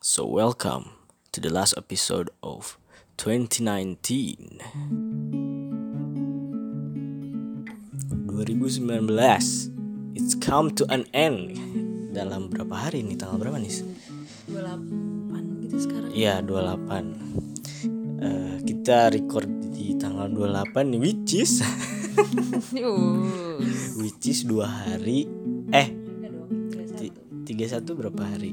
So welcome to the last episode of 2019. 2019 It's come to an end Dalam berapa hari nih? Tanggal berapa nih? 28 gitu sekarang Iya 28 Eh, Kita record di tanggal 28 nih Which is Uh, Which is dua hari Eh enggak dong, ti- 31 berapa hari?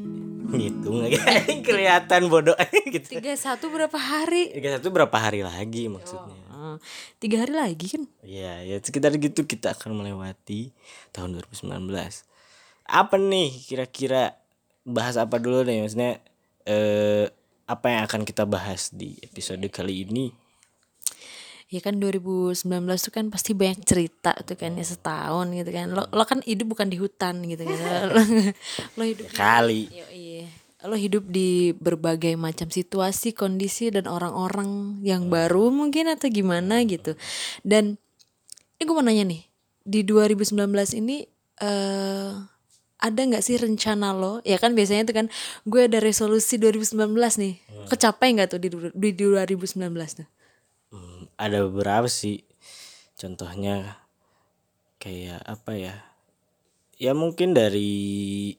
Ngitung lagi Kelihatan bodoh. Gitu. 31 berapa hari? 31 berapa hari lagi maksudnya? Eh, tiga hari lagi kan? Iya, ya sekitar gitu kita akan melewati tahun 2019. Apa nih kira-kira bahas apa dulu nih? Maksudnya eh apa yang akan kita bahas di episode kali ini? Ya kan 2019 tuh kan pasti banyak cerita tuh kan ya setahun gitu kan lo lo kan hidup bukan di hutan gitu kan lo, lo hidup Kali. Yo, iya. Lo hidup di berbagai macam situasi, kondisi dan orang-orang yang baru mungkin atau gimana gitu. Dan ini gue mau nanya nih, di 2019 ini eh ada nggak sih rencana lo? Ya kan biasanya tuh kan gue ada resolusi 2019 nih. Kecapai nggak tuh di, di 2019 tuh? Ada beberapa sih. Contohnya kayak apa ya? Ya mungkin dari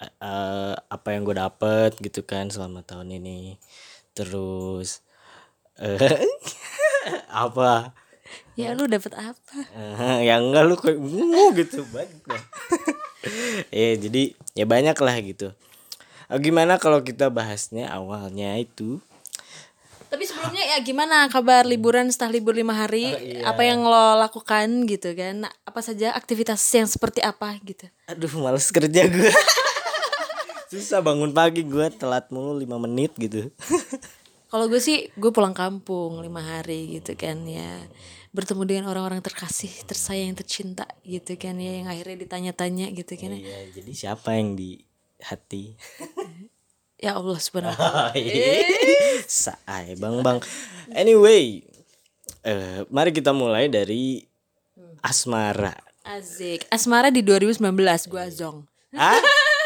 eh, apa yang gue dapet gitu kan selama tahun ini. Terus eh apa? Ya lu dapet apa? Eh, ya enggak lu kayak "Wuh," gitu banyak dah. ya jadi ya banyak lah gitu. Eh, gimana kalau kita bahasnya awalnya itu Tapi sebelumnya ya gimana kabar liburan setelah libur lima hari? Apa yang lo lakukan gitu kan? Nah, Apa saja aktivitas yang seperti apa gitu? aduh males kerja gue. Susah bangun pagi gue telat mulu 5 menit gitu. Kalau gue sih gue pulang kampung lima hari gitu kan ya bertemu dengan orang-orang terkasih, tersayang, tercinta gitu kan ya yang akhirnya ditanya-tanya gitu kan. ya. Iya, jadi siapa yang di hati? Ya Allah subhanahu wa. Saai bang bang. Anyway, eh mari kita mulai dari asmara. Asik. Asmara di 2019 gue zong. Hah?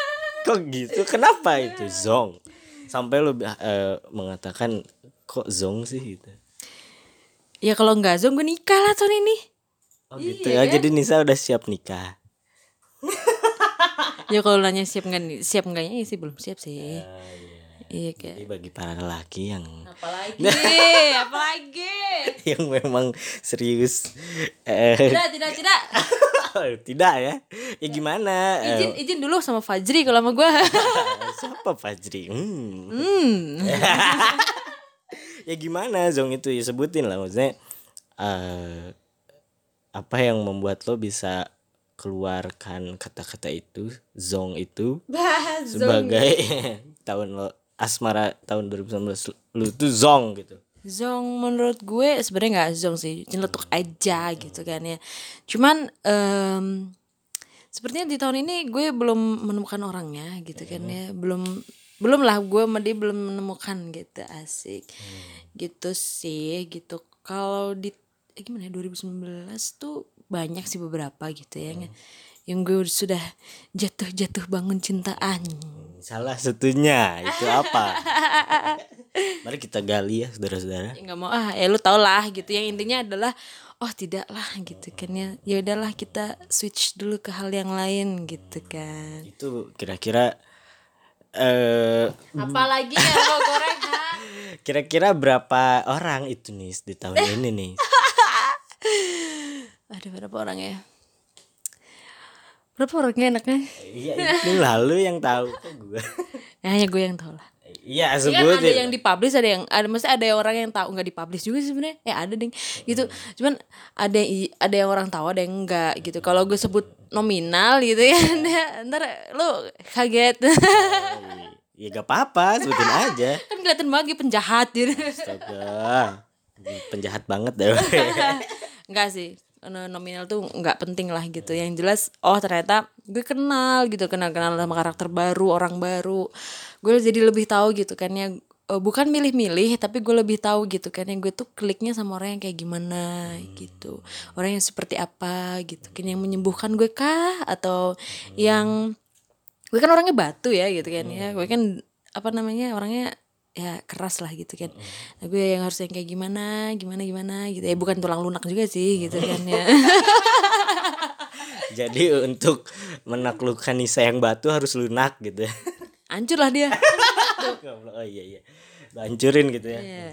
Kok gitu? Kenapa itu zong? Sampai lu eh, mengatakan kok zong sih gitu. Ya kalau nggak zong gue nikah lah tahun ini. Oh gitu ya. Jadi Nisa udah siap nikah. Ya kalau nanya siap nggak nih? Siap enggaknya sih belum siap sih. Iya kan. Jadi bagi para lelaki yang Apalagi, apalagi. yang memang serius eh Tidak, tidak, tidak. tidak ya. Ya gimana? Eh, Izin, izin dulu sama Fajri kalau sama gue. siapa Fajri? Hmm. Hmm. ya gimana zong itu ya sebutin lah maksudnya eh apa yang membuat lo bisa keluarkan kata-kata itu zong itu sebagai tahun lo asmara tahun 2019 lu tuh zong gitu. Zong menurut gue sebenarnya nggak zong sih, nyeletuk aja gitu kan ya. Cuman em, sepertinya di tahun ini gue belum menemukan orangnya gitu kan ya, belum belum lah gue sama dia belum menemukan gitu asik, gitu sih gitu. Kalau di eh, gimana ya 2019 tuh banyak sih beberapa gitu ya, yang gue sudah jatuh-jatuh bangun cintaan. salah satunya itu apa? Mari kita gali ya saudara-saudara. Ya nggak mau ah ya lu tau lah gitu. Yang intinya adalah oh tidak lah gitu kan ya. Ya udahlah kita switch dulu ke hal yang lain gitu kan. Itu kira-kira eh apalagi ya lo goreng kira-kira berapa orang itu nih di tahun ini nih ada berapa orang ya? Berapa orangnya enaknya? Iya itu lalu yang tahu gue ya hanya gue yang tahu lah. Iya Ya kan ada yang dipublish ada yang ada mesti ada yang orang yang tahu nggak dipublish juga sebenarnya. Ya ada ding gitu. Cuman ada yang ada yang orang tahu ada yang enggak gitu. Kalau gue sebut nominal gitu ya ntar lu kaget. Ya gak apa-apa sebutin aja. Kan kelihatan banget penjahat gitu. Astaga. Penjahat banget deh. Enggak sih nominal tuh nggak penting lah gitu. Yang jelas oh ternyata gue kenal gitu kenal kenal sama karakter baru orang baru. Gue jadi lebih tahu gitu kan ya. Eh, bukan milih-milih tapi gue lebih tahu gitu kan yang gue tuh kliknya sama orang yang kayak gimana gitu. Orang yang seperti apa gitu kan. Yang menyembuhkan gue kah? Atau yang gue kan orangnya batu ya gitu kan ya. Gue kan apa namanya orangnya ya keras lah gitu kan. Nah, gue yang harus yang kayak gimana gimana gimana gitu. Ya bukan tulang lunak juga sih gitu kan ya. Jadi untuk menaklukkan Nisa yang batu harus lunak gitu ya. hancur lah dia. Oh iya iya. Lu hancurin gitu ya. ya,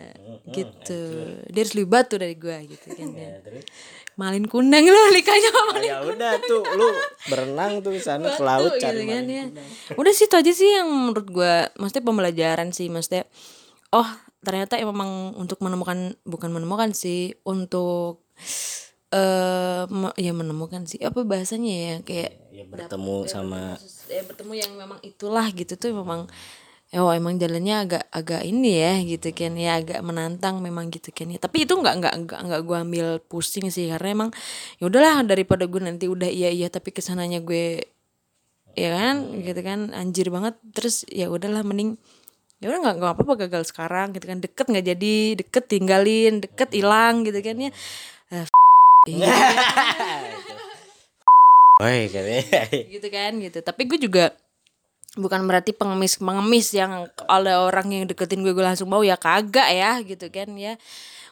gitu dia harus lebih batu dari gue gitu kan ya. Ya, terus malin kunang lah likanya Oh, ya udah tuh lu berenang tuh sana ke laut Tuh, cari gitu kan ya. Udah sih itu aja sih yang menurut gue Maksudnya pembelajaran sih Maksudnya Oh ternyata ya memang Untuk menemukan Bukan menemukan sih Untuk eh me- Ya menemukan sih Apa bahasanya ya Kayak Ya bertemu sama ya, Bertemu yang memang itulah gitu tuh memang Oh emang jalannya agak agak ini ya gitu kan ya agak menantang memang gitu kan ya. Tapi itu nggak nggak nggak nggak gue ambil pusing sih karena emang ya udahlah daripada gue nanti udah iya iya tapi ke sananya gue ya kan gitu kan anjir banget terus ya udahlah mending ya udah nggak nggak apa-apa gagal sekarang gitu kan deket nggak jadi deket tinggalin deket hilang gitu kan ya. Katanya. gitu kan gitu. Tapi gue juga bukan berarti pengemis pengemis yang oleh orang yang deketin gue gue langsung mau ya kagak ya gitu kan ya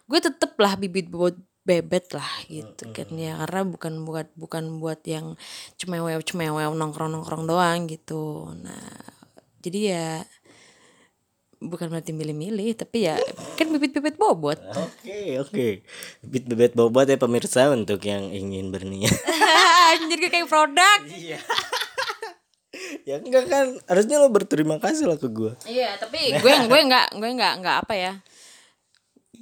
gue tetep lah bibit buat bebet lah gitu kan ya karena bukan buat bukan buat yang cemewew cemewew nongkrong nongkrong doang gitu nah jadi ya bukan berarti milih-milih tapi ya kan bibit-bibit bobot Oke oke. Bit bebet bobot ya pemirsa untuk yang ingin berniat. anjir kayak produk Iya. ya enggak kan harusnya lo berterima kasih lah ke gue. Iya, tapi gue gue nggak gue nggak nggak apa ya.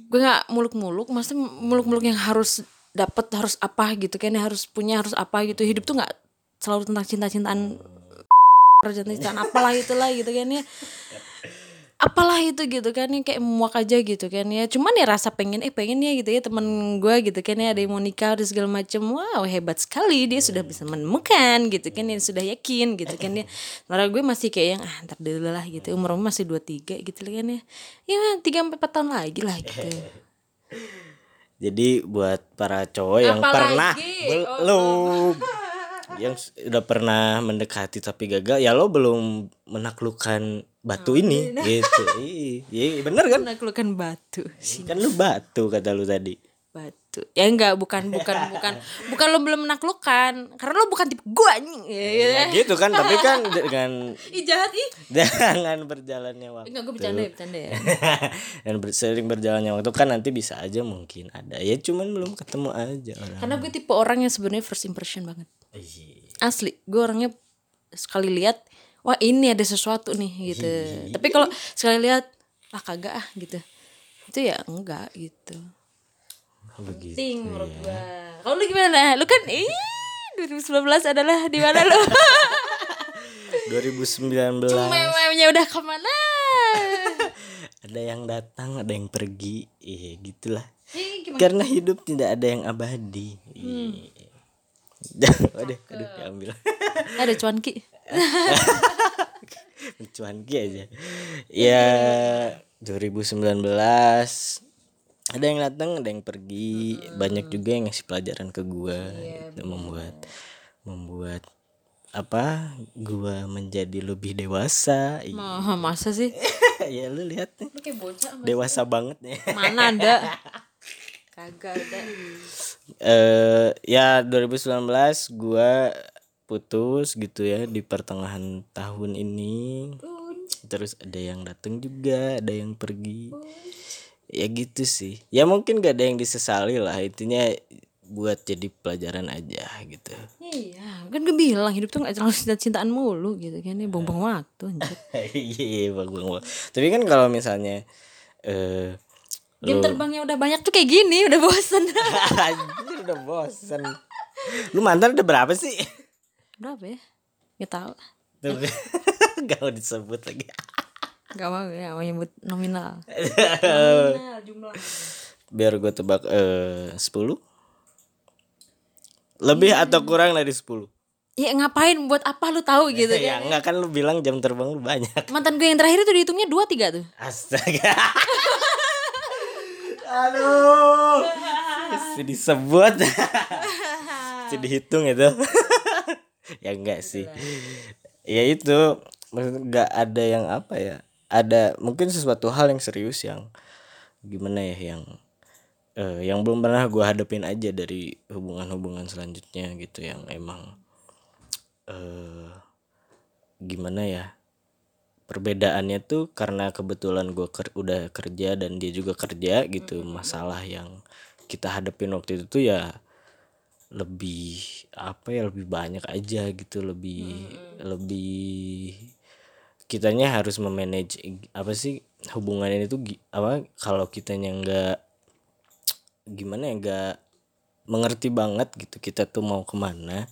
Gue nggak muluk-muluk, maksudnya muluk-muluk yang harus dapat harus apa gitu kan, harus punya harus apa gitu. Hidup tuh nggak selalu tentang cinta-cintaan cinta-cintaan apalah itulah gitu kan ya. Apalah itu gitu kan ya kayak muak aja gitu kan ya. Cuman ya rasa pengen eh pengen ya gitu ya temen gue gitu kan ya ada yang mau nikah dan segala macem wow hebat sekali dia sudah bisa menemukan gitu kan ya sudah yakin gitu kan ya. Sementara gue masih kayak yang ah ntar dulu lah gitu umur masih 23 gitu kan ya. Ya tiga empat tahun lagi lah gitu. Jadi buat para cowok yang Apalagi? pernah Oh, belum yang udah pernah mendekati tapi gagal ya lo belum menaklukkan batu Oh, ini gitu. Iya, iya, bener kan? Menaklukkan batu sih. Kan lu batu kata lu tadi. Batu. Ya enggak bukan bukan bukan bukan lo belum menaklukkan karena lo bukan tipe gue anjing. Ya, ya. Ya gitu kan, tapi kan dengan Ih jahat ih. dengan berjalannya waktu. Enggak gue bercanda ya bercanda ya. Dan ber- sering berjalannya waktu kan nanti bisa aja mungkin ada. Ya cuman belum ketemu aja orang. Karena gue tipe orang yang sebenarnya first impression banget. Iya. Asli, gue orangnya sekali lihat, wah ini ada sesuatu nih gitu. Tapi kalau sekali lihat, ah kagak ah gitu. Itu ya enggak gitu. Begitu. Ting menurut gue. Kalau lu gimana? Lu kan ih 2019 adalah di mana lu? 2019 Mememnya udah ke mana? ada yang datang, ada yang pergi. Iya, gitulah. Ih, gimana? Karena hidup tidak ada yang abadi. Hmm. Waduh, aduh, diambil. Ada cuanki. Cuanki aja. Ya 2019 ada yang datang, ada yang pergi. Banyak juga yang ngasih pelajaran ke gua gitu, membuat membuat apa gua menjadi lebih dewasa. Mah, masa sih? ya lu lihat nih, Lu kayak bocah. dewasa banget ya. Mana ada? Kagak ada. eh ya 2019 gua putus gitu ya di pertengahan tahun ini. Terus ada yang datang juga, ada yang pergi. Ya gitu sih. Ya mungkin gak ada yang disesali lah. Intinya buat jadi pelajaran aja gitu. Iya, kan gue bilang hidup tuh gak selalu cinta-cintaan mulu gitu kan ya buang-buang waktu anjir. Iya, bang. Tapi kan kalau misalnya eh Game terbangnya udah banyak tuh kayak gini, udah bosen. anjir udah bosan. Lu mantan udah berapa sih? Berapa ya? Gak tau Gak mau disebut lagi. Gak mau ya, mau nyebut nominal. nominal jumlah. Biar gue tebak eh 10 Lebih atau kurang dari 10 Ya ngapain buat apa lu tahu gitu Ya kan? enggak kan lu bilang jam terbang lu banyak Mantan gue yang terakhir itu dihitungnya 2 3 tuh. Astaga Aduh. Mesti disebut. Mesti dihitung itu. Ya enggak sih. Ya itu. Maksudnya enggak ada yang apa ya. Ada mungkin sesuatu hal yang serius yang gimana ya yang eh, yang belum pernah gue hadapin aja dari hubungan-hubungan selanjutnya gitu yang emang eh gimana ya perbedaannya tuh karena kebetulan gue ker udah kerja dan dia juga kerja gitu. Masalah yang kita hadapin waktu itu tuh ya lebih apa ya lebih banyak aja gitu. Lebih lebih kitanya harus memanage apa sih hubungan ini tuh gi- apa kalau kitanya nggak gimana ya nggak mengerti banget gitu kita tuh mau ke mana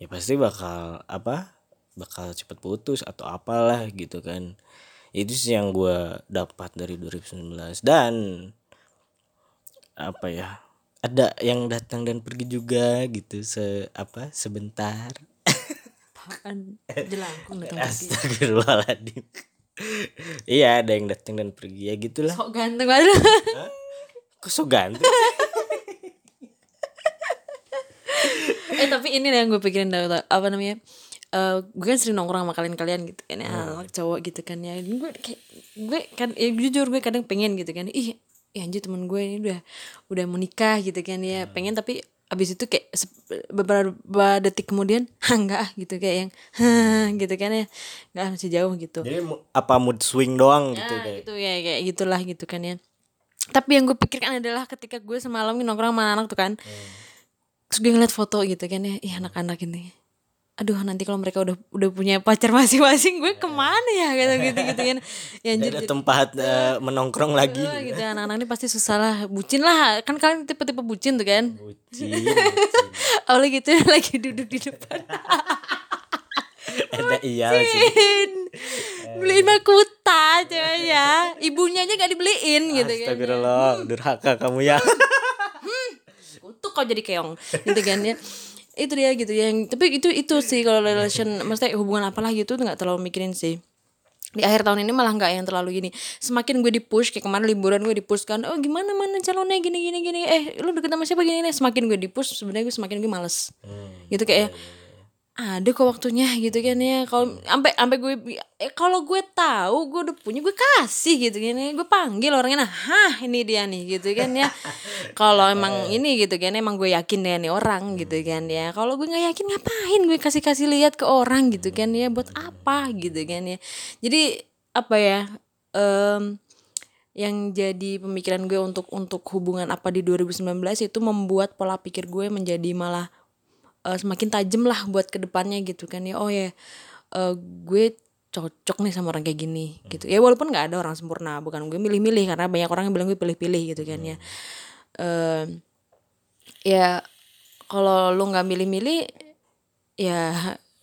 ya pasti bakal apa bakal cepet putus atau apalah gitu kan. Itu sih yang gue dapat dari 2019 dan apa ya ada yang datang dan pergi juga gitu se apa sebentar. Apaan? Jelangkung datang. Astagfirullahaladzim. Iya ada yang datang dan pergi ya gitulah. Sok ganteng banget. Kok so ganteng? Eh tapi ini yang gue pikirin apa namanya Eh gue kan sering nongkrong sama kalian-kalian gitu kan ya anak cowok gitu kan ya. Gue kayak gue kan ya jujur gue kadang pengen gitu kan ih ya anjir temen gue ini udah udah mau nikah gitu kan ya. Pengen tapi abis itu kayak beberapa detik kemudian "Hah, enggak ah," gitu kayak yang gitu kan ya. Enggak masih jauh gitu. Jadi apa mood swing doang gitu Nah, kayak? gitu ya kayak gitulah gitu kan ya. Tapi yang gue pikirkan adalah ketika gue semalam nongkrong sama anak tuh kan terus gue ngeliat foto gitu kan ya ih anak-anak ini aduh nanti kalau mereka udah udah punya pacar masing-masing gue ke mana ya gitu gitu gitu kan ya anjir Ada tempat eh, menongkrong lagi. gitu anak-anak ini pasti susah lah. Bucin lah kan kalian tipe-tipe bucin tuh kan? Bucin, bucin. awalnya gitu lagi duduk di depan. Ada iya sih beliin makuta coy ya. Ibunya aja gak dibeliin gitu kan? Astagfirullah durhaka kamu ya. Kutuk kok jadi keong gitu kan ya itu dia gitu yang tapi itu itu sih kalau relation maksudnya hubungan apalah gitu nggak terlalu mikirin sih. Di akhir tahun ini malah nggak yang terlalu gini. Semakin gue di push kayak kemarin liburan gue di push kan oh gimana mana calonnya? Gini gini gini. Eh lu deket sama siapa gini nih semakin gue di push sebenarnya gue semakin gue males. Gitu kayak ada kok waktunya gitu kan ya. Kalau sampai sampai gue eh, kalau gue tahu gue udah punya gue kasih gitu kan ya. Gue panggil orangnya nah hah ini dia nih gitu kan ya. Kalau emang ini gitu kan emang gue yakin dia nih orang gitu kan ya. Kalau gue nggak yakin ngapain gue kasih kasih lihat ke orang gitu kan ya? Buat apa gitu kan ya? Jadi apa ya em, yang jadi pemikiran gue untuk untuk hubungan apa di 2019 itu membuat pola pikir gue menjadi malah eh, semakin tajam lah buat ke depannya gitu kan. Ya oh ya eh, gue cocok nih sama orang kayak gini gitu. Ya walaupun nggak ada orang sempurna bukan gue milih-milih karena banyak orang yang bilang gue pilih-pilih gitu kan ya. Eh, ya kalau lu nggak milih-milih ya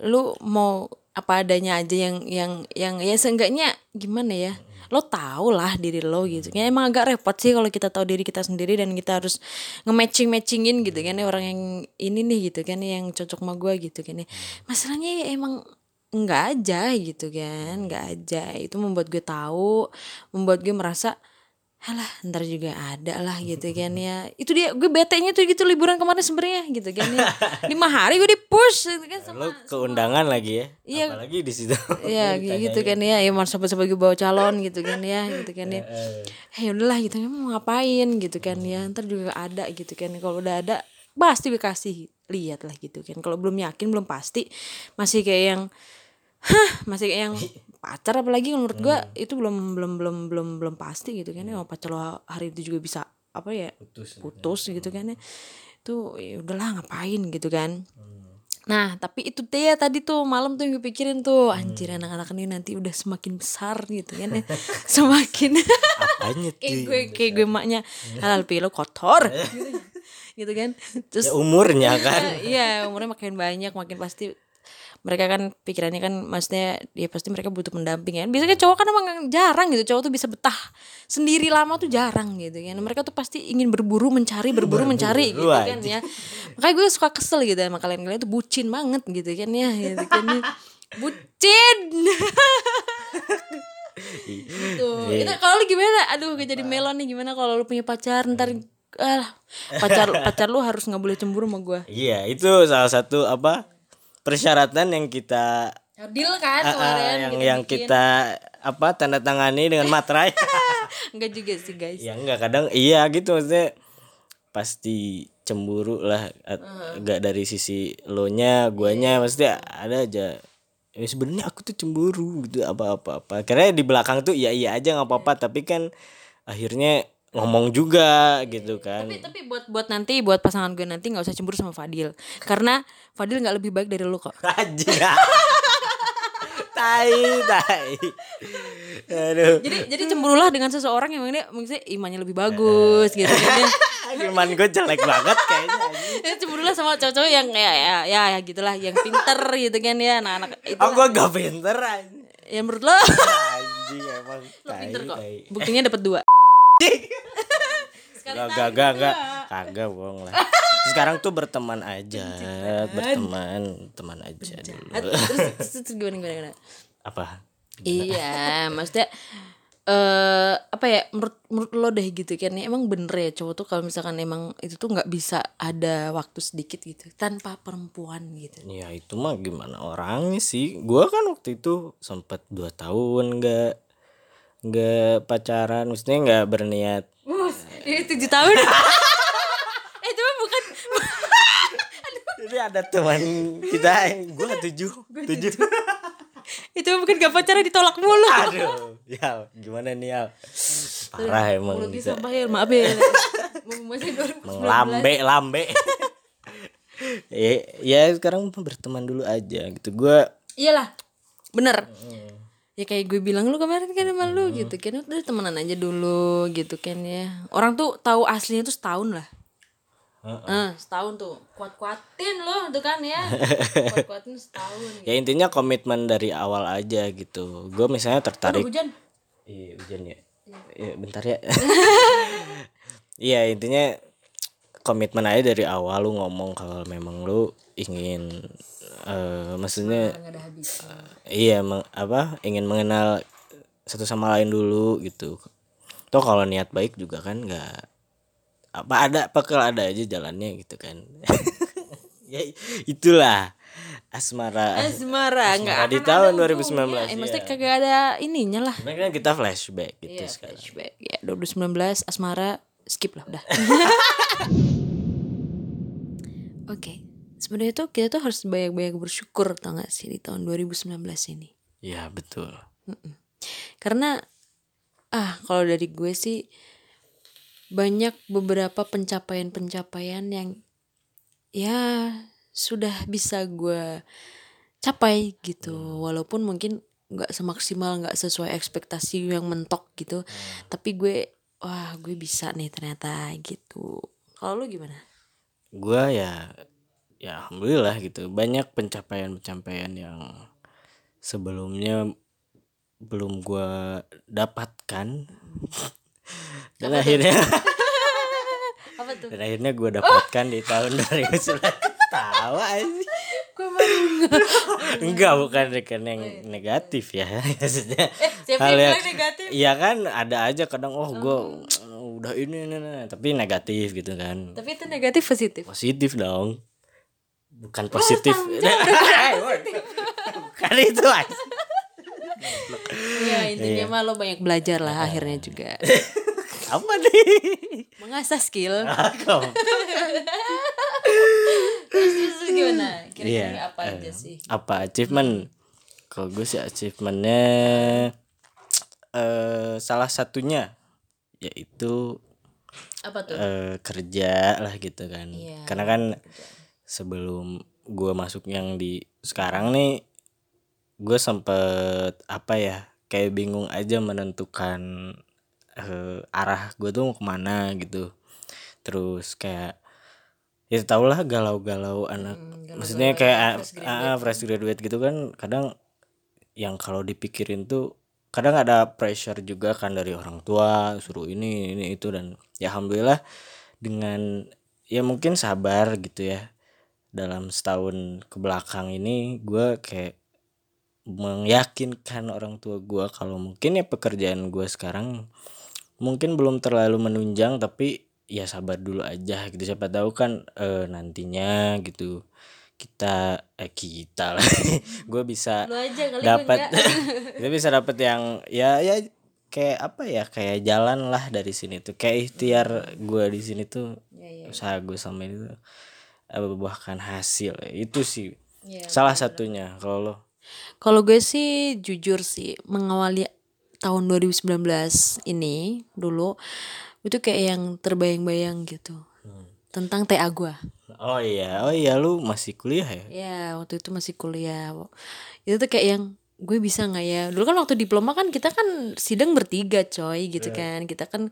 lu mau apa adanya aja yang yang yang ya seenggaknya gimana ya lo tau lah diri lo gitu. Kan emang agak repot sih kalau kita tahu diri kita sendiri dan kita harus nge-matching matchingin gitu kan ya. Orang yang ini nih gitu kan yang cocok sama gue gitu kan ya. Masalahnya ya emang nggak aja gitu kan nggak aja. Itu membuat gue tahu membuat gue merasa Halah ntar juga ada lah gitu kan ya. Itu dia gue bete-nya tuh gitu liburan kemarin sebenarnya gitu kan ya. Lima hari gue di push gitu kan sama Lo keundangan lagi ya Iya. Apalagi di situ. Iya gitu kan ya. Ya masa sebagai bawa calon gitu kan ya Gitu kan ya. Eh. Udahlah gitu kan mau ngapain gitu kan ya. Ntar juga ada gitu kan. Kalau udah ada pasti gue kasih lihat lah gitu kan. Kalau belum yakin belum pasti. Masih kayak yang Hah? Masih kayak yang pacar apalagi menurut gua itu belum belum belum belum belum pasti gitu kan ya. Mau pacar lo hari itu juga bisa apa ya Putus. putus gitu kan ya. Itu ya udahlah ngapain gitu kan. Nah tapi itu dia tadi tuh malam tuh yang gue pikirin tuh anjir anak-anak ini nanti udah semakin besar gitu kan ya. Semakin Apanya kayak gue kayak gue maknya halal pilo kotor. Gitu, gitu kan. Terus Ya, umurnya kan. Iya umurnya makin banyak makin pasti mereka kan pikirannya kan maksudnya ya pasti mereka butuh pendamping ya. Biasanya cowok kan emang jarang gitu cowok tuh bisa betah sendiri lama tuh jarang gitu kan mereka tuh pasti ingin berburu mencari berburu mencari gitu kan ya. Makanya gue suka kesel gitu sama kalian. Kalian tuh bucin banget gitu kan ya gitu kan ya. bucin! Tuh, itu kalau lu gimana? Aduh, gue jadi melon nih. Gimana kalau lu punya pacar? Ntar ah, pacar pacar lu harus nggak boleh cemburu sama gue. Iya itu salah satu apa persyaratan yang kita deal kan ah, kemarin yang kita yang bikin. kita apa tanda tangani dengan materai. Enggak juga sih guys. Ya enggak kadang iya gitu maksudnya pasti cemburu lah enggak dari sisi lo nya guanya maksudnya ada aja. Ya sebenarnya aku tuh cemburu gitu apa apa apa karena di belakang tuh iya iya aja nggak apa apa tapi kan akhirnya ngomong juga gitu kan. tapi tapi buat buat nanti buat pasangan gue nanti nggak usah cemburu sama Fadil. Karena Fadil nggak lebih baik dari lu kok. Aja tai tai. Aduh. Jadi jadi cemburulah dengan seseorang yang ini maksudnya imannya lebih bagus gitu. Iman gue jelek banget kayaknya ya cemburulah sama cowok-cowok yang ya ya ya, ya gitulah yang pinter gitu kan ya anak-anak itu oh gue gak pinter anjing. Ya menurut lo? Anjing emang. Lo pinter kok. buktinya dapat dua Gak, gak, gak, gak, kagak bohong lah. Sekarang tuh berteman aja, berteman, teman aja dulu. terus, terus, gimana gimana, gimana? Apa? iya maksudnya eh apa ya menurut menurut lo deh gitu kan ya emang bener ya cowok tuh kalau misalkan emang itu tuh nggak bisa ada waktu sedikit gitu tanpa perempuan gitu Ya itu mah gimana orangnya sih. Gua kan waktu itu sempet dua tahun nggak nggak pacaran, maksudnya nggak berniat. Ini tujuh tahun. eh itu mah bukan Jadi ada teman kita, gue tujuh, tujuh. itu bukan gak pacaran ditolak mulu. Aduh, ya gimana nih ya? Parah emang Mulutnya kita. sampah ya, maaf ya. Masih 2019. lambe lambe ya, ya sekarang berteman dulu aja gitu gue Iyalah. Bener. Ya kayak gue bilang lu kemarin kan sama lu gitu kan udah temenan aja dulu gitu kan ya. Orang tuh tahu aslinya tuh setahun lah. Eh, setahun tuh kuat-kuatin loh tuh kan ya. Kuat-kuatin setahun. ya intinya komitmen dari awal aja gitu gue misalnya Aduh, tertarik hujan. iya hujan ya ya bentar ya iya intinya komitmen aja dari awal lu ngomong kalau memang lu ingin eh maksudnya Nggak habis. iya meng- apa ingin mengenal satu sama lain dulu gitu toh kalau niat baik juga kan nggak apa ada bakal ada aja jalannya gitu kan ya itulah asmara Asmara enggak di tahun ada 2019, ujungnya. Eh, iya. maksudnya kagak ada ininya lah. Kan kita flashback gitu Iya, sekarang flashback. Ya, 2019 Asmara skip lah udah. Oke. Sebenarnya tuh kita tuh harus banyak-banyak bersyukur tau gak sih di tahun 2019 ini. ya betul. Karena ah kalau dari gue sih banyak beberapa pencapaian-pencapaian yang ya sudah bisa gue capai gitu. Walaupun mungkin nggak semaksimal nggak sesuai ekspektasi yang mentok gitu. Tapi gue wah gue bisa nih ternyata gitu. Kalau lu gimana? Gue ya ya alhamdulillah gitu. Banyak pencapaian-pencapaian yang sebelumnya belum gue dapatkan. Dan akhirnya apa tuh? Dan akhirnya gue dapatkan di tahun 2019 tawa gue baru enggak bukan rekan yang negatif ya. Maksudnya siapa hal yang negatif? Iya kan ada aja kadang oh gue udah ini, ini, ini. Tapi negatif gitu kan. Tapi itu negatif positif? Positif dong bukan positif. Bukan itu ya intinya mah lo banyak belajar lah akhirnya juga. Apa nih? Mengasah skill. Terus, terus gimana? Kira-kira Iya, apa aja eh, sih? apa achievement? Kalau gue sih achievementnya eh salah satunya yaitu apa tuh? eh, kerja lah gitu kan. Iya, karena kan sebelum gue masuk yang di sekarang nih gue sempet apa ya kayak bingung aja menentukan eh, arah gue tuh mau ke mana gitu. Terus kayak ya tau lah galau-galau anak maksudnya kayak ah, ah, fresh graduate gitu kan kadang yang kalau dipikirin tuh kadang ada pressure juga kan dari orang tua suruh ini ini itu dan ya alhamdulillah dengan ya mungkin sabar gitu ya dalam setahun ke belakang ini gue kayak meyakinkan orang tua gue kalau mungkin ya pekerjaan gue sekarang mungkin belum terlalu menunjang tapi ya sabar dulu aja gitu. Siapa tahu kan eh, nantinya gitu kita eh kita lah. Gue bisa dapat kita bisa dapat yang ya ya kayak apa ya kayak jalan lah dari sini tuh. Kayak ikhtiar gue di sini tuh Ya, ya. usaha gue sama itu eh, membuahkan hasil. Itu sih Ya, salah satunya kalau lo. Kalau gue sih jujur sih mengawali tahun 2019 ini dulu itu kayak yang terbayang-bayang gitu. Tentang TA gue. oh iya oh iya lu masih kuliah ya? Ya waktu itu masih kuliah. Itu tuh kayak yang gue bisa nggak ya? Dulu kan waktu diploma kan kita kan sidang bertiga coy gitu kan. Kita kan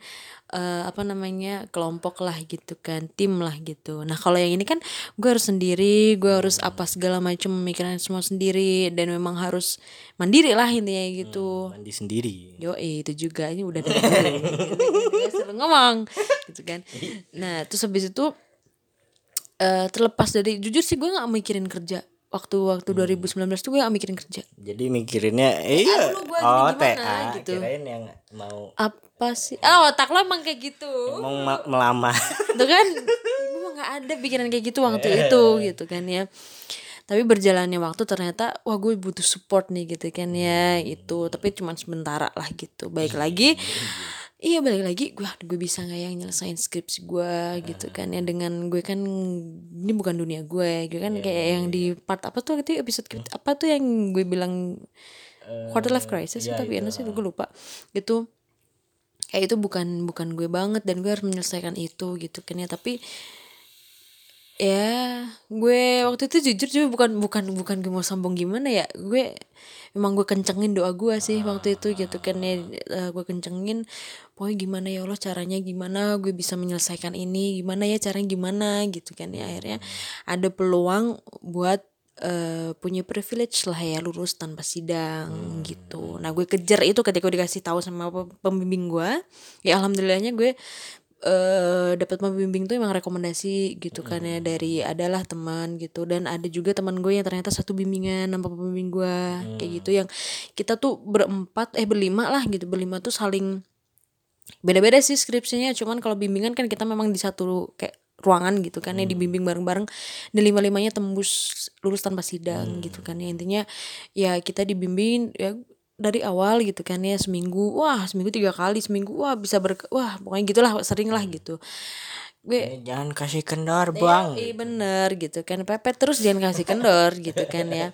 eh, apa namanya kelompok lah gitu kan, tim lah gitu. Nah kalau yang ini kan gue harus sendiri, gue harus apa segala macam memikirkan semua sendiri dan memang harus mandiri lah intinya gitu. mandi sendiri Yo itu juga ini udah dari gue ngomong gitu kan. Nah terus habis itu eh terlepas dari jujur sih gue nggak mikirin kerja waktu waktu 2019 tuh gue gak mikirin kerja. Jadi mikirinnya eh, iya gua oh TA gitu. kirain yang mau apa sih? Ah otak lo emang kayak gitu. Mau ma- melamar tuh kan gue mah nggak ada pikiran kayak gitu waktu itu gitu kan ya. Tapi berjalannya waktu ternyata wah gue butuh support nih gitu kan ya itu tapi cuma sementara lah gitu. Baik lagi iya balik lagi gue gue bisa nggak yang nyelesain skripsi gue gitu kan ya dengan gue kan ini bukan dunia gue gue kan kayak yang di part apa tuh itu episode kita- apa tuh yang gue bilang quarter life crisis ya tapi enak sih gue lupa. Gitu. Kayak itu bukan bukan gue banget dan gue harus menyelesaikan itu gitu kan ya tapi ya gue waktu itu jujur juga bukan bukan bukan gue mau sombong gimana ya. Gue memang gue kencengin doa gue sih waktu itu gitu kan ya. Eh, gue kencengin pokoknya gimana ya Allah caranya gimana? Gue bisa menyelesaikan ini gimana ya caranya gimana? Gitu kan ya akhirnya ada peluang buat eh, punya privilege lah ya lulus tanpa sidang gitu. Nah gue kejar itu ketika gue dikasih tahu sama pe- pembimbing gue. Ya alhamdulillahnya gue eh dapat pembimbing tuh emang rekomendasi gitu kan ya dari adalah teman gitu. Dan ada juga teman gue yang ternyata satu bimbingan sama pembimbing gue kayak gitu yang kita tuh berempat eh berlima lah gitu. Berlima tuh saling beda-beda sih skripsinya. Cuman kalau bimbingan kan kita memang di satu kayak ruangan gitu kan ya dibimbing bareng-bareng. Dan lima-limanya tembus lulus tanpa sidang gitu kan ya. Intinya ya kita dibimbing ya dari awal gitu kan ya seminggu wah seminggu tiga kali seminggu wah bisa ber wah pokoknya gitulah sering lah gitu. Gue jangan kasih kendor bang. Iya bener gitu kan pepet terus jangan kasih kendor gitu kan ya.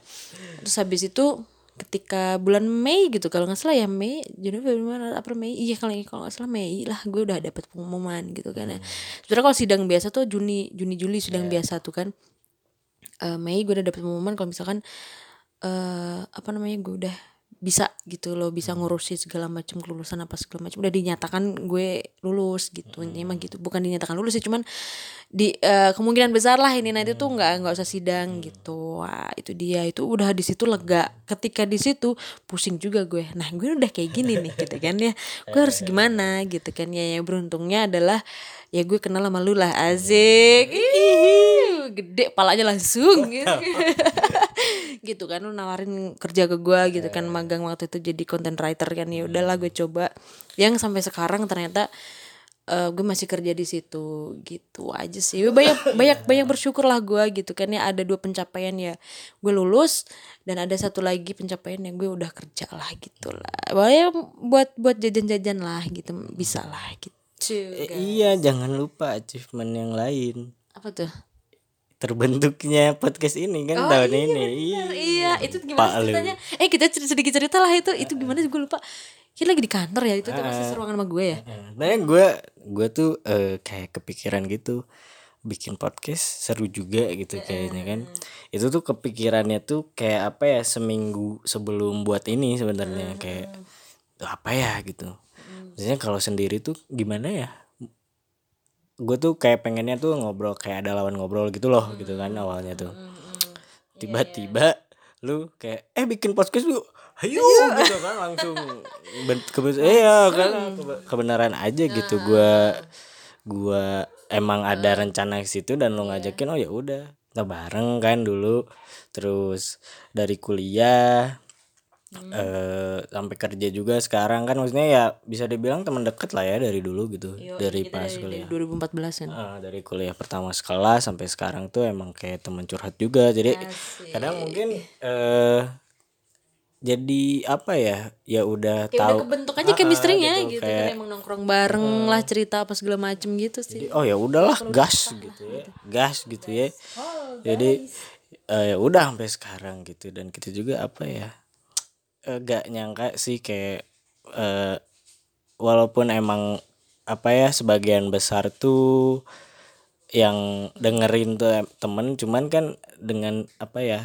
Terus habis itu ketika bulan Mei gitu kalau nggak salah ya Mei Juni Februari Maret April Mei iya kalau kalau nggak salah Mei lah gue udah dapet pengumuman gitu kan ya. Sebenarnya kalau sidang biasa tuh Juni Juni Juli sidang biasa tuh kan. Eh, Mei gue udah dapet pengumuman kalau misalkan eh apa namanya gue udah bisa gitu loh bisa ngurusin segala macam kelulusan apa segala macam udah dinyatakan gue lulus gitu intinya mah gitu. Bukan dinyatakan lulus sih cuman di eh, kemungkinan besar lah ini nanti tuh nggak nggak usah sidang gitu. Wah itu dia. Itu udah di situ lega. Ketika di situ pusing juga gue. Nah gue udah kayak gini nih gitu kan ya. Gue harus gimana gitu kan ya. Yang beruntungnya adalah ya gue kenal sama lu lah asik. Ih, gede palanya langsung gitu. Gitu kan lu nawarin kerja ke gue gitu kan magang waktu itu jadi content writer kan ya udahlah gue coba. Yang sampai sekarang ternyata eh, gue masih kerja di situ gitu aja sih. Banyak banyak banyak bersyukur lah gue gitu kan ya ada dua pencapaian ya gue lulus dan ada satu lagi pencapaian yang gue udah kerja lah gitu lah. Wah, buat buat jajan-jajan lah gitu bisa lah gitu. Eh, iya jangan lupa achievement yang lain. Apa tuh terbentuknya podcast ini kan? Tahun ini. Bener, iya itu Pak gimana lu. ceritanya? Eh kita sedikit cerita lah itu. Itu gimana sih? Gue lupa. Kita lagi di kantor ya itu tuh masih seruangan sama gue ya. Nah, gue gue tuh eh, kayak kepikiran gitu bikin podcast seru juga gitu kayaknya kan. Itu tuh kepikirannya tuh kayak apa ya seminggu sebelum buat ini sebenarnya. Kayak "Tuh, apa ya? gitu. Maksudnya kalau sendiri tuh gimana ya? Gue tuh kayak pengennya tuh ngobrol kayak ada lawan ngobrol gitu loh gitu kan awalnya tuh. Tiba-tiba lu kayak eh bikin podcast lu ayo gitu kan langsung ben- kebe- iya kan kebe- kebenaran aja gitu. Gua gua emang ada rencana ke situ dan lu ngajakin oh ya udah kita bareng kan dulu. Terus dari kuliah eh sampai kerja juga sekarang. Kan maksudnya ya bisa dibilang teman deket lah ya dari dulu gitu. Dari pas Dari kuliah. 2014 kan. Ah, dari kuliah pertama sekelas sampai sekarang tuh emang kayak teman curhat juga. Jadi kadang mungkin eh jadi apa ya? Ya udah Kayak udah tahu. kebentuk aja Ah, chemistry-nya gitu, gitu, kayak- kan emang nongkrong bareng lah cerita apa segala macem gitu sih. oh ya udahlah gas gitu ya. gas gitu ya. Jadi eh, ya udah sampai sekarang gitu. Dan kita juga apa ya gak nyangka sih kayak eh, walaupun emang apa ya sebagian besar tuh yang dengerin tuh em- temen cuman kan dengan apa ya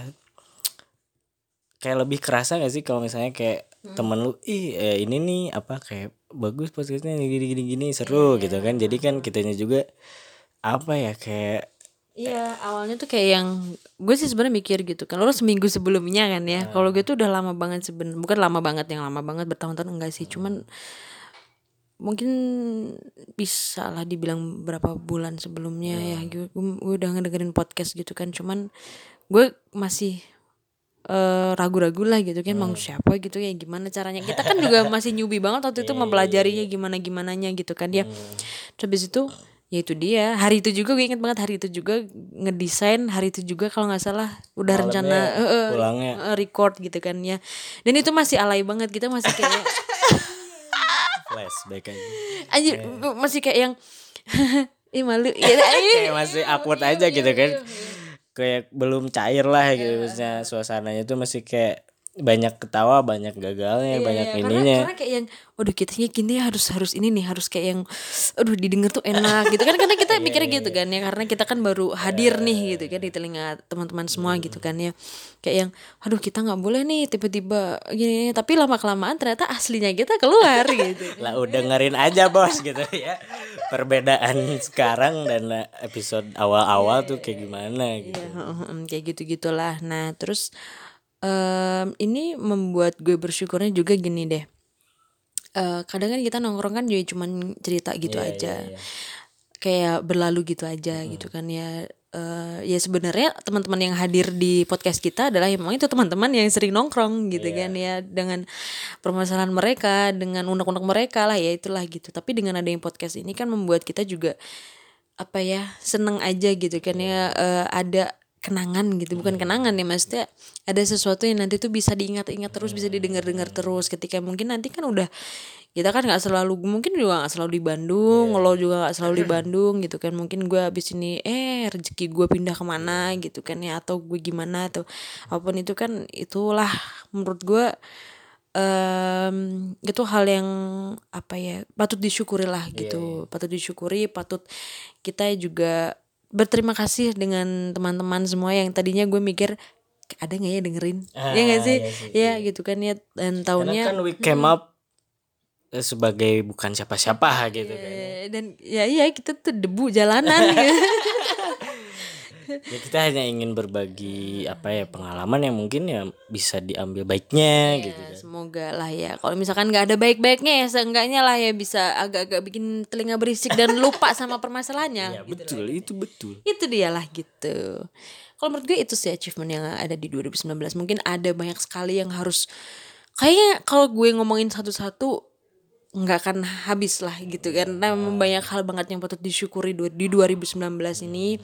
kayak lebih kerasa gak sih kalau misalnya kayak temen lu ih eh, ini nih apa kayak bagus podcastnya gini gini gini seru gitu kan. Jadi kan kitanya juga apa ya kayak Iya, awalnya tuh kayak yang gue sih sebenarnya mikir gitu kan. Lo seminggu sebelumnya kan ya. Kalau gue tuh udah lama banget seben, bukan lama banget yang lama banget bertahun-tahun enggak sih. Cuman mungkin bisa lah dibilang berapa bulan sebelumnya ya. Gue, gue udah ngedengerin podcast gitu kan. Cuman gue masih eh, ragu-ragu lah gitu kan mau siapa gitu ya gimana caranya kita kan juga masih newbie banget waktu itu mempelajarinya gimana gimananya gitu kan ya terus habis itu ya itu dia. Hari itu juga gue inget banget hari itu juga ngedesain hari itu juga kalau nggak salah udah rencana eh, eh, pulangnya. eh, record gitu kan ya. Dan itu masih alay banget kita masih kayak flashback aja. Anjir masih kayak yang ih malu. Ya, kayak masih awkward aja gitu kan. Kayak belum cair lah gitu maksudnya suasananya tuh masih kayak banyak ketawa banyak gagalnya banyak Iya, karena, ininya. karena kayak yang waduh kita gini harus harus ini nih harus kayak yang aduh didengar tuh enak gitu kan karena kita mikirnya gitu kan ya karena kita kan baru hadir nih gitu kan di telinga teman-teman semua gitu kan ya. Kayak yang aduh kita nggak boleh nih tiba-tiba gini tapi lama kelamaan ternyata aslinya kita keluar gitu. Lah udah dengerin aja bos gitu ya. Perbedaan sekarang dan episode awal-awal tuh kayak gimana gitu. Iya, heeh, kayak gitu gitulah nah terus em, ini membuat gue bersyukurnya juga gini deh. Eh, kadang kan kita nongkrong kan juga cuman cerita gitu Iya, aja. iya, iya. kayak berlalu gitu aja gitu kan ya. Eh, ya sebenarnya teman-teman yang hadir di podcast kita adalah emang itu teman-teman yang sering nongkrong gitu kan ya. Dengan permasalahan mereka dengan unek-unek mereka lah ya itulah gitu. Tapi dengan ada yang podcast ini kan membuat kita juga apa ya seneng aja gitu kan ya. Eh, ada kenangan gitu bukan kenangan ya maksudnya ada sesuatu yang nanti tuh bisa diingat-ingat terus bisa didengar-dengar terus ketika mungkin nanti kan udah kita kan nggak selalu mungkin juga nggak selalu di Bandung lo juga nggak selalu di Bandung gitu kan mungkin gue abis ini eh rezeki gue pindah ke mana? gitu kan ya atau gue gimana atau apa pun itu kan itulah menurut gue em itu hal yang apa ya patut disyukuri lah gitu patut disyukuri patut kita juga berterima kasih dengan teman-teman semua yang tadinya gue mikir ada nggak ya dengerin? Ah, ya nggak sih? iya sih, ya gitu kan ya. Dan karena tahunnya kan we came up eh, sebagai bukan siapa-siapa gitu kan Eh, dan ya iya kita tuh debu jalanan gitu. ya kita hanya ingin berbagi apa ya pengalaman yang mungkin ya bisa diambil baiknya gitu Ya, kan. semoga lah ya. Kalau misalkan nggak ada baik-baiknya ya seenggaknya lah ya bisa agak-agak bikin telinga berisik dan lupa sama permasalahannya ya betul itu betul. Itu dia lah gitu. Kalau menurut gue itu sih achievement yang ada di 2019 mungkin ada banyak sekali yang harus kayaknya kalau gue ngomongin satu-satu nggak akan habis lah gitu kan. Karena memang banyak hal banget yang patut disyukuri di 2019 ini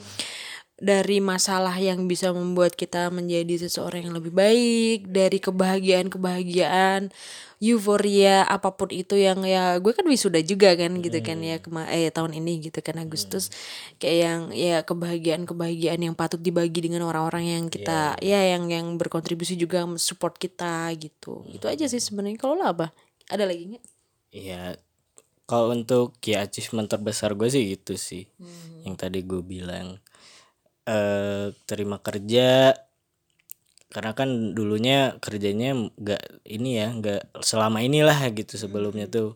dari masalah yang bisa membuat kita menjadi seseorang yang lebih baik dari kebahagiaan-kebahagiaan euforia apa pun itu yang ya gue kan wisuda juga kan gitu kan ya kema eh tahun ini gitu kan Agustus. Kayak yang ya kebahagiaan-kebahagiaan yang patut dibagi dengan orang-orang yang kita ya yang yang berkontribusi juga support kita gitu. Itu aja sih sebenarnya. Kalau lo apa? Ada lagi nggak? Iya, kalau untuk ya achievement terbesar gue sih gitu sih, yang tadi gue bilang eh terima kerja, karena kan dulunya kerjanya nggak ini ya, nggak selama inilah gitu sebelumnya tuh,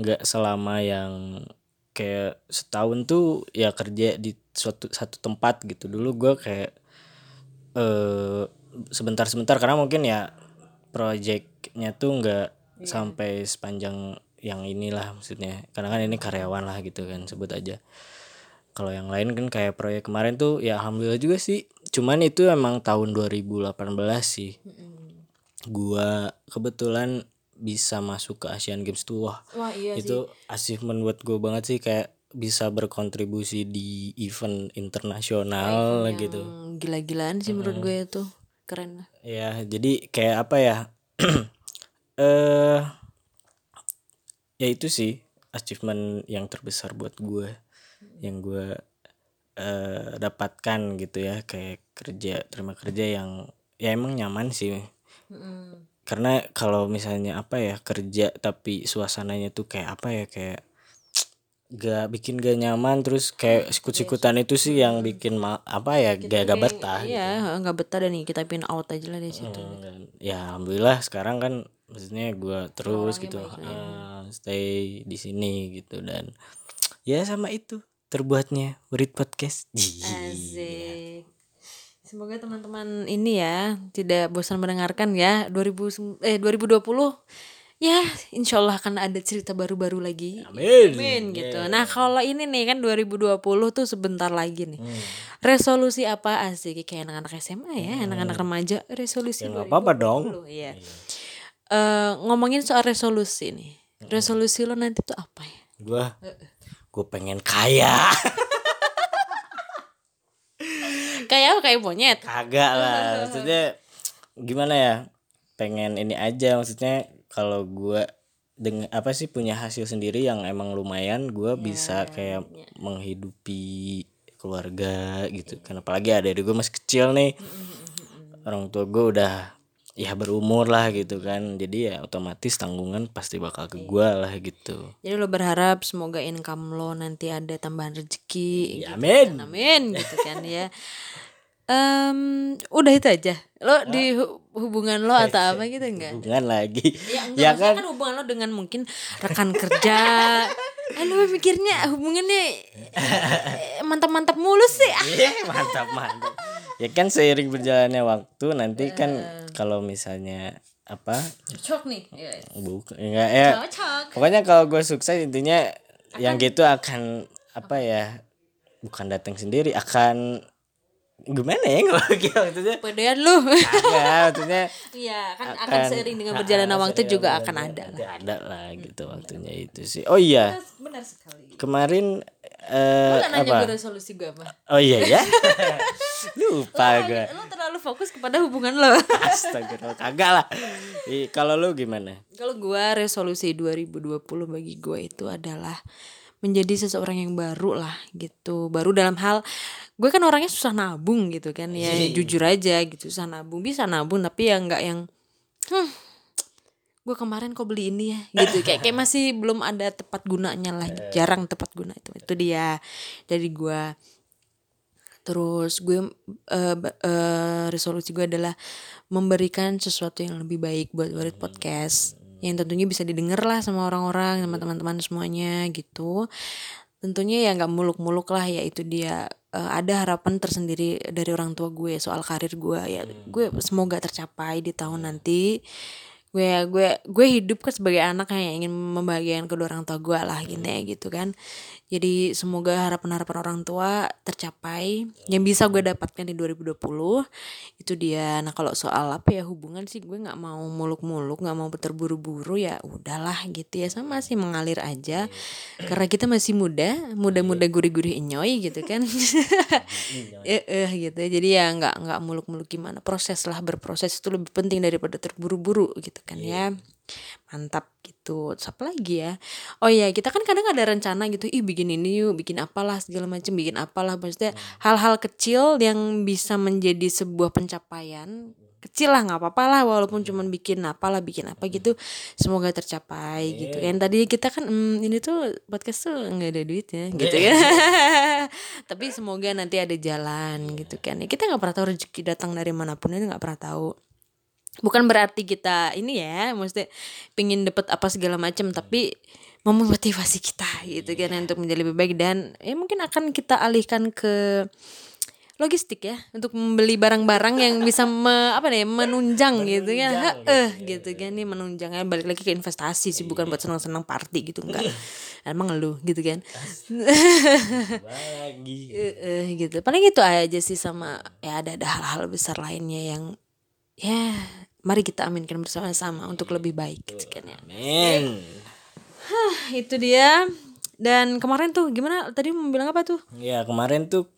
nggak selama yang kayak setahun tuh ya kerja di suatu satu tempat gitu. Dulu gue kayak eh sebentar-sebentar karena mungkin ya projectnya tuh nggak sampai sepanjang yang inilah maksudnya. Karena kan ini karyawan lah gitu kan sebut aja kalau yang lain kan kayak proyek kemarin tuh ya alhamdulillah juga sih. Cuman itu emang tahun 2018 sih. Gua kebetulan bisa masuk ke Asian Games tuh wah, Wah iya itu achievement buat gue banget sih kayak bisa berkontribusi di event internasional gitu. Hmm, Gila-gilaan sih menurut gue itu Keren. Lah ya jadi kayak apa ya? Eh ya itu sih achievement yang terbesar buat gue yang gue eh dapatkan gitu ya kayak kerja terima kerja yang ya emang nyaman sih. Karena kalau misalnya apa ya kerja tapi suasananya tuh kayak apa ya kayak gak bikin gak nyaman terus kayak sikut-sikutan itu sih yang bikin ma- apa ya gak gak betah Iya nggak betah dan kita pin out aja lah dari situ. Dan ya alhamdulillah sekarang kan maksudnya gue terus gitu ah, stay di sini gitu dan ya sama itu terbuatnya Werit Podcast Asik Semoga teman-teman ini ya tidak bosan mendengarkan ya 2000 eh 2020 ya insya Allah akan ada cerita baru-baru lagi Amin. Amin gitu. Nah kalau ini nih kan 2020 tuh sebentar lagi nih. Resolusi apa asik kayak anak-anak SMA ya, anak-anak remaja resolusi Gak apa-apa dong 2020 ya. Eh, ngomongin soal resolusi nih. Resolusi lo nanti tuh apa ya? gue gue pengen kaya. Kayak apa? Kayak monyet? kagak lah. Maksudnya gimana ya? Pengen ini aja. Maksudnya kalau gue dengan apa sih punya hasil sendiri yang emang lumayan gue bisa kayak menghidupi keluarga gitu kan. Apalagi ada gue masih kecil nih. Orang tua gue udah ya berumur lah gitu kan jadi ya otomatis tanggungan pasti bakal ke gue lah gitu Jadi lo berharap semoga income lo nanti ada tambahan rezeki. ya amin Amin gitu kan ya. Em, udah itu aja. Lo di hu- hubungan lo atau apa gitu enggak? hubungan lagi Ya, enggak, ya kan kan hubungan lo dengan mungkin rekan kerja. Eh lo mikirnya hubungannya eh, mantap-mantap mulu sih. Iya, mantap mantap. Ya kan seiring berjalannya waktu nanti kan kalau misalnya apa Cocok nih. Ya, bukan enggak ya Cocok. pokoknya kalau gue sukses intinya yang gitu akan apa ya bukan datang sendiri akan gimana ya kalau gitu maksudnya Pedean lu. ya maksudnya Iya, kan akan seiring dengan berjalannya waktu juga akan ada lah. ada lah gitu waktunya itu sih oh iya Benar sekali. kemarin Lo gak nanya apa gue resolusi gue apa? oh iya ya lupa gue Lo terlalu fokus kepada hubungan lo. Astagfirullah kagak lah. Kalau lu gimana? Kalau gua resolusi 2020 bagi gue itu adalah menjadi seseorang yang baru lah gitu. Baru dalam hal gue kan orangnya susah nabung gitu kan ya jujur aja gitu susah nabung bisa nabung tapi ya nggak yang hmm, gue kemarin kok beli ini ya? Gitu. Kayak kayak masih belum ada tepat gunanya lah. Jarang tepat guna itu. Itu dia. Dari gue terus gue eh, ba- eh, resolusi gue adalah memberikan sesuatu yang lebih baik buat Warit Podcast. Yang tentunya bisa didengar lah sama orang-orang sama teman-teman semuanya gitu. Tentunya ya nggak muluk-muluk lah. Yaitu dia. Eh, ada harapan tersendiri dari orang tua gue soal karir gue ya gue semoga tercapai di tahun nanti gue gue gue hidup kan sebagai anak yang ingin membahagiakan kedua orang tua gue lah gitu ya gitu kan jadi semoga harapan-harapan orang tua tercapai yang bisa gue dapatkan di 2020 itu dia. Nah kalau soal apa ya hubungan sih gue nggak mau muluk-muluk nggak mau terburu-buru ya udahlah gitu ya. Sama sih mengalir aja. Karena kita masih muda muda-muda gurih-gurih enyoy gitu kan. Eh eh gitu. Jadi ya nggak nggak muluk-muluk gimana. Proses lah berproses itu lebih penting daripada terburu-buru gitu kan ya. Mantap gitu. Terus apa lagi ya? Oh ya kita kan kadang ada rencana gitu ih bikin ini yuk bikin apalah segala macam bikin apalah. Maksudnya hal-hal kecil yang bisa menjadi sebuah pencapaian kecil lah nggak apa-apa lah walaupun cuman bikin apalah bikin apa gitu semoga tercapai gitu. Kan tadi kita kan hmm, ini tuh podcast tuh nggak ada duitnya gitu ya tapi semoga nanti ada jalan gitu kan. Ya kita nggak pernah tahu rezeki datang dari mana pun itu nggak pernah tahu bukan berarti kita ini ya maksudnya pingin dapet apa segala macam tapi memotivasi kita gitu kan untuk menjadi lebih baik. Dan ya mungkin akan kita alihkan ke logistik ya untuk membeli barang-barang yang bisa me, apa nih menunjang gitu kan. Eh gitu kan nih menunjangnya balik lagi ke investasi sih bukan buat senang-senang party gitu enggak. Emang lu gitu kan. Lagi. Eh, eh, gitu. Paling itu aja sih sama ya ada ada hal-hal besar lainnya yang ya mari kita aminkan bersama-sama untuk lebih baik gitu kan ya? Amin. Hah, itu dia. Dan kemarin tuh gimana? Tadi mau bilang apa tuh? Ya kemarin tuh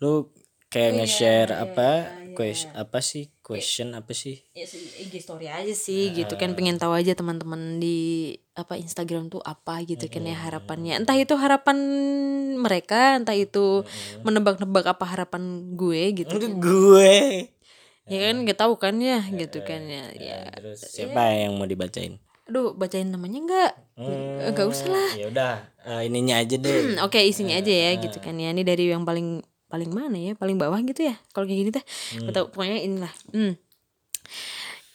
lu kayak nge-share apa question apa sih? Question apa sih? Ya IG story aja sih gitu kan. Pengen tahu aja teman-teman di apa Instagram tuh apa gitu kan ya harapannya. Entah itu harapan mereka entah itu menebak-nebak apa harapan gue gitu itu gue ya kan nggak tahu kan ya gitu kan ya. ya. Terus siapa yang mau dibacain? Aduh bacain namanya nggak? Nggak usah lah. ya udah eh, ininya aja deh. Hmm, oke isinya aja ya gitu kan ya. Ini dari yang paling paling mana ya? Paling bawah gitu ya kalau kayak gini teh. Nggak tahu pokoknya inilah. Hmm.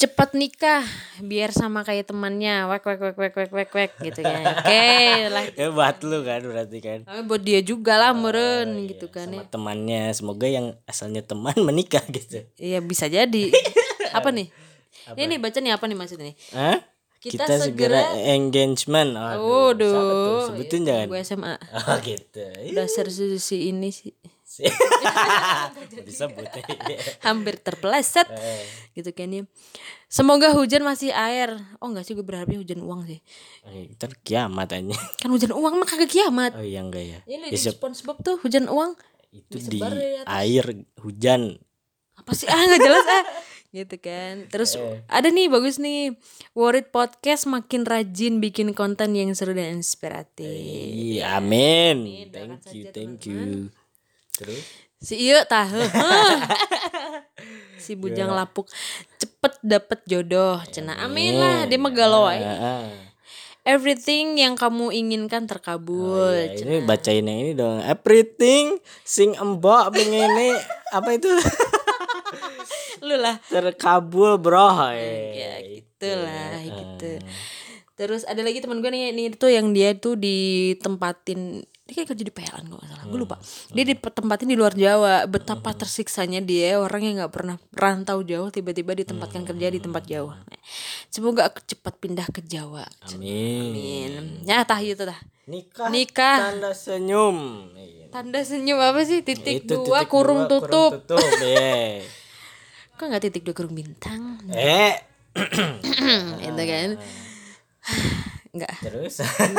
Cepat nikah biar sama kayak temannya wek wek wek wek wek wek wek gitu kan. Oke lah. Ya buat lu kan berarti kan. Tapi buat dia juga lah meren gitu kan ya. sama temannya. Semoga yang asalnya teman menikah gitu. Iya bisa jadi. Apa nih? Ini nih baca nih apa nih maksudnya nih? Hah? Kita Kita, segera, engagement. Aduh, Waduh. Sebutin jangan. gue SMA Oh gitu. dasar si si ini sih Disebut. hampir terpeleset. Gitu kan ya semoga hujan masih air. Oh enggak sih gue berharapnya hujan uang sih. Eh, Ntar kiamat aja. kan hujan uang mah kagak kiamat. Oh iya enggak ya. ini Ya, di SpongeBob tuh. Hujan uang? Itu di atas. air hujan. apa sih? Ah nggak jelas ah. Gitu kan. Terus ada nih bagus nih. Worried Podcast makin rajin bikin konten yang seru dan inspiratif. Iya, amin. Thank you, thank you. Terus? Si iya tahu. Si bujang lapuk. Cepet dapet jodoh. Cena amin lah. Dia galau aja. Ah, ah. everything yang kamu inginkan terkabul Ya, ini bacain yang ini dong. Everything sing embok begini apa itu? lu lah. Terkabul, Bro. ya gitulah gitu terus ada lagi teman gue nih ini tuh yang dia tuh ditempatin dia kayak kerja di PLN kalau nggak salah gue lupa dia ditempatin di luar Jawa betapa tersiksanya dia orang yang nggak pernah rantau jauh tiba-tiba ditempatkan kerja di tempat jauh Nah, semoga cepat pindah ke Jawa Amin. Amin. ya tah itu tah Nikah. Nikah. Tanda senyum. Iya. tanda senyum apa sih titik Itu dua titik kurung dua, tutup tutup. iya. kok nggak titik dua kurung bintang eh, itu kan nggak terus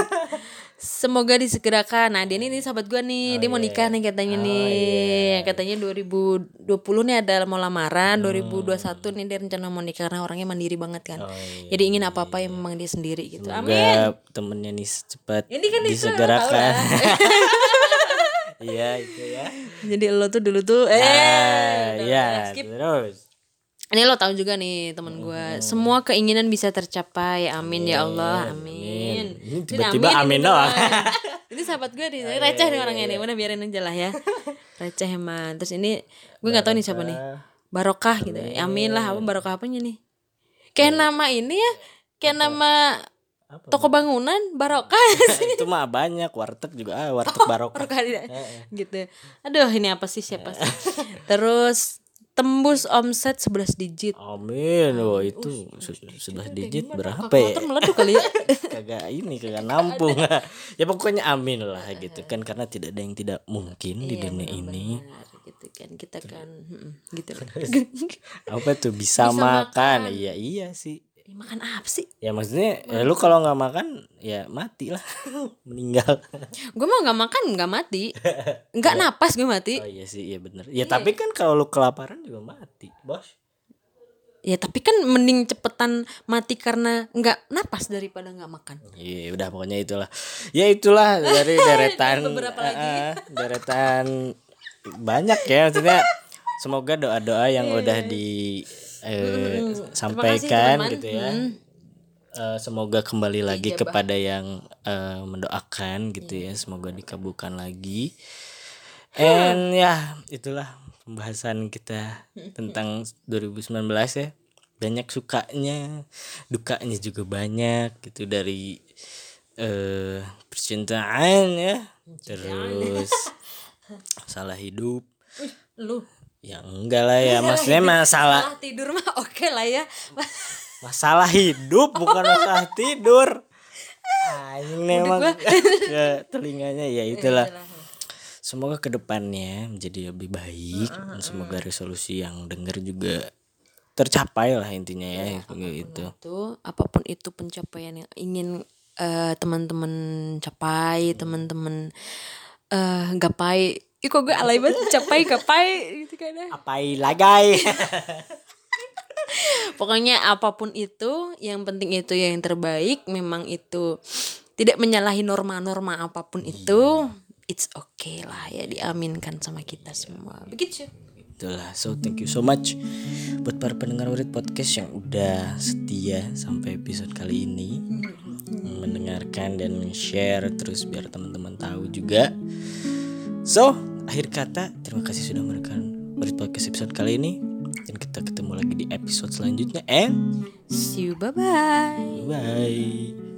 Semoga disegerakan. Nah, dia ini, ini sahabat gue nih, dia mau nikah nih katanya nih. Katanya 2020 nih ada mau lamaran, 2021 nih dia rencana mau nikah karena orangnya mandiri banget kan. Jadi ingin apa-apa yang memang dia sendiri gitu. Amin. Semoga temennya nih cepat Ini kan disegerakan. Iya itu ya. Jadi lo tuh dulu tuh eh Ah, udah, Iya, terus. Ini lo tahu juga nih teman gue. Semua keinginan bisa tercapai. Amin ya Allah. Amin. Ini tiba-tiba amin ini doang. ini sahabat gue nih, receh nih orangnya nih. Udah biarin aja lah ya. Receh emang. Terus ini gue nggak tahu nih siapa nih. Barokah gitu. Amin lah. Apa barokah apanya nih? Kayak nama ini ya. Kayak nama toko bangunan barokah itu mah banyak warteg juga ah, warteg barokah. Barokah tidak? gitu. Aduh ini apa sih siapa sih? Terus tembus omset 11 digit. Amin. Wah, itu se- sebelah digit berapa ya? Meleduk kali ya. kagak ini kagak nampung ya pokoknya amin lah gitu kan karena tidak ada yang tidak mungkin di dunia ini gitu kan kita kan mm, gitu apa tuh bisa, makan. iya iya sih Ih, makan apa sih? Ya maksudnya ya lu kalau nggak makan ya mati lah meninggal. Gue mau nggak makan nggak mati. Nggak napas gue mati. Oh iya sih iya bener. Ya tapi kan kalau lu kelaparan juga mati bos. Ya tapi kan mending cepetan mati karena nggak napas daripada nggak makan. Iya udah pokoknya itulah. Ya itulah dari deretan. Eh, deretan. Banyak ya maksudnya. Semoga doa doa yang udah di eh, sampaikan teman-teman. gitu ya. Eh, semoga kembali lagi kepada yang eh, mendoakan gitu ya. Semoga dikabulkan lagi. And ya itulah pembahasan kita tentang 2019 ya. Banyak sukanya dukanya juga banyak gitu dari eh percintaan ya. Terus salah hidup. Lu ya enggak lah ya. Maksudnya masalah malah tidur mah oke lah ya. Masalah hidup bukan masalah tidur. Anjing nih emang ke telinganya. Ya itulah. Semoga ke depannya menjadi lebih baik. Dan semoga resolusi yang denger juga tercapai lah intinya ya, begitu itu apa pun itu pencapaian yang ingin eh, teman-teman capai teman-teman eh gapai Ih kok gue alay banget capai gapai gitu kan ya. apai lagai. Pokoknya apa pun itu yang penting itu yang terbaik. Memang itu tidak menyalahi norma-norma apa pun itu it's okay lah ya diaminkan sama kita semua. Begitu. itulah. So thank you so much buat para pendengar Urit Podcast yang udah setia sampai episode kali ini. Mendengarkan dan share terus biar teman-teman tahu juga. So akhir kata terima kasih sudah mendengarkan Urit Podcast episode kali ini dan kita ketemu lagi di episode selanjutnya and See you bye bye. bye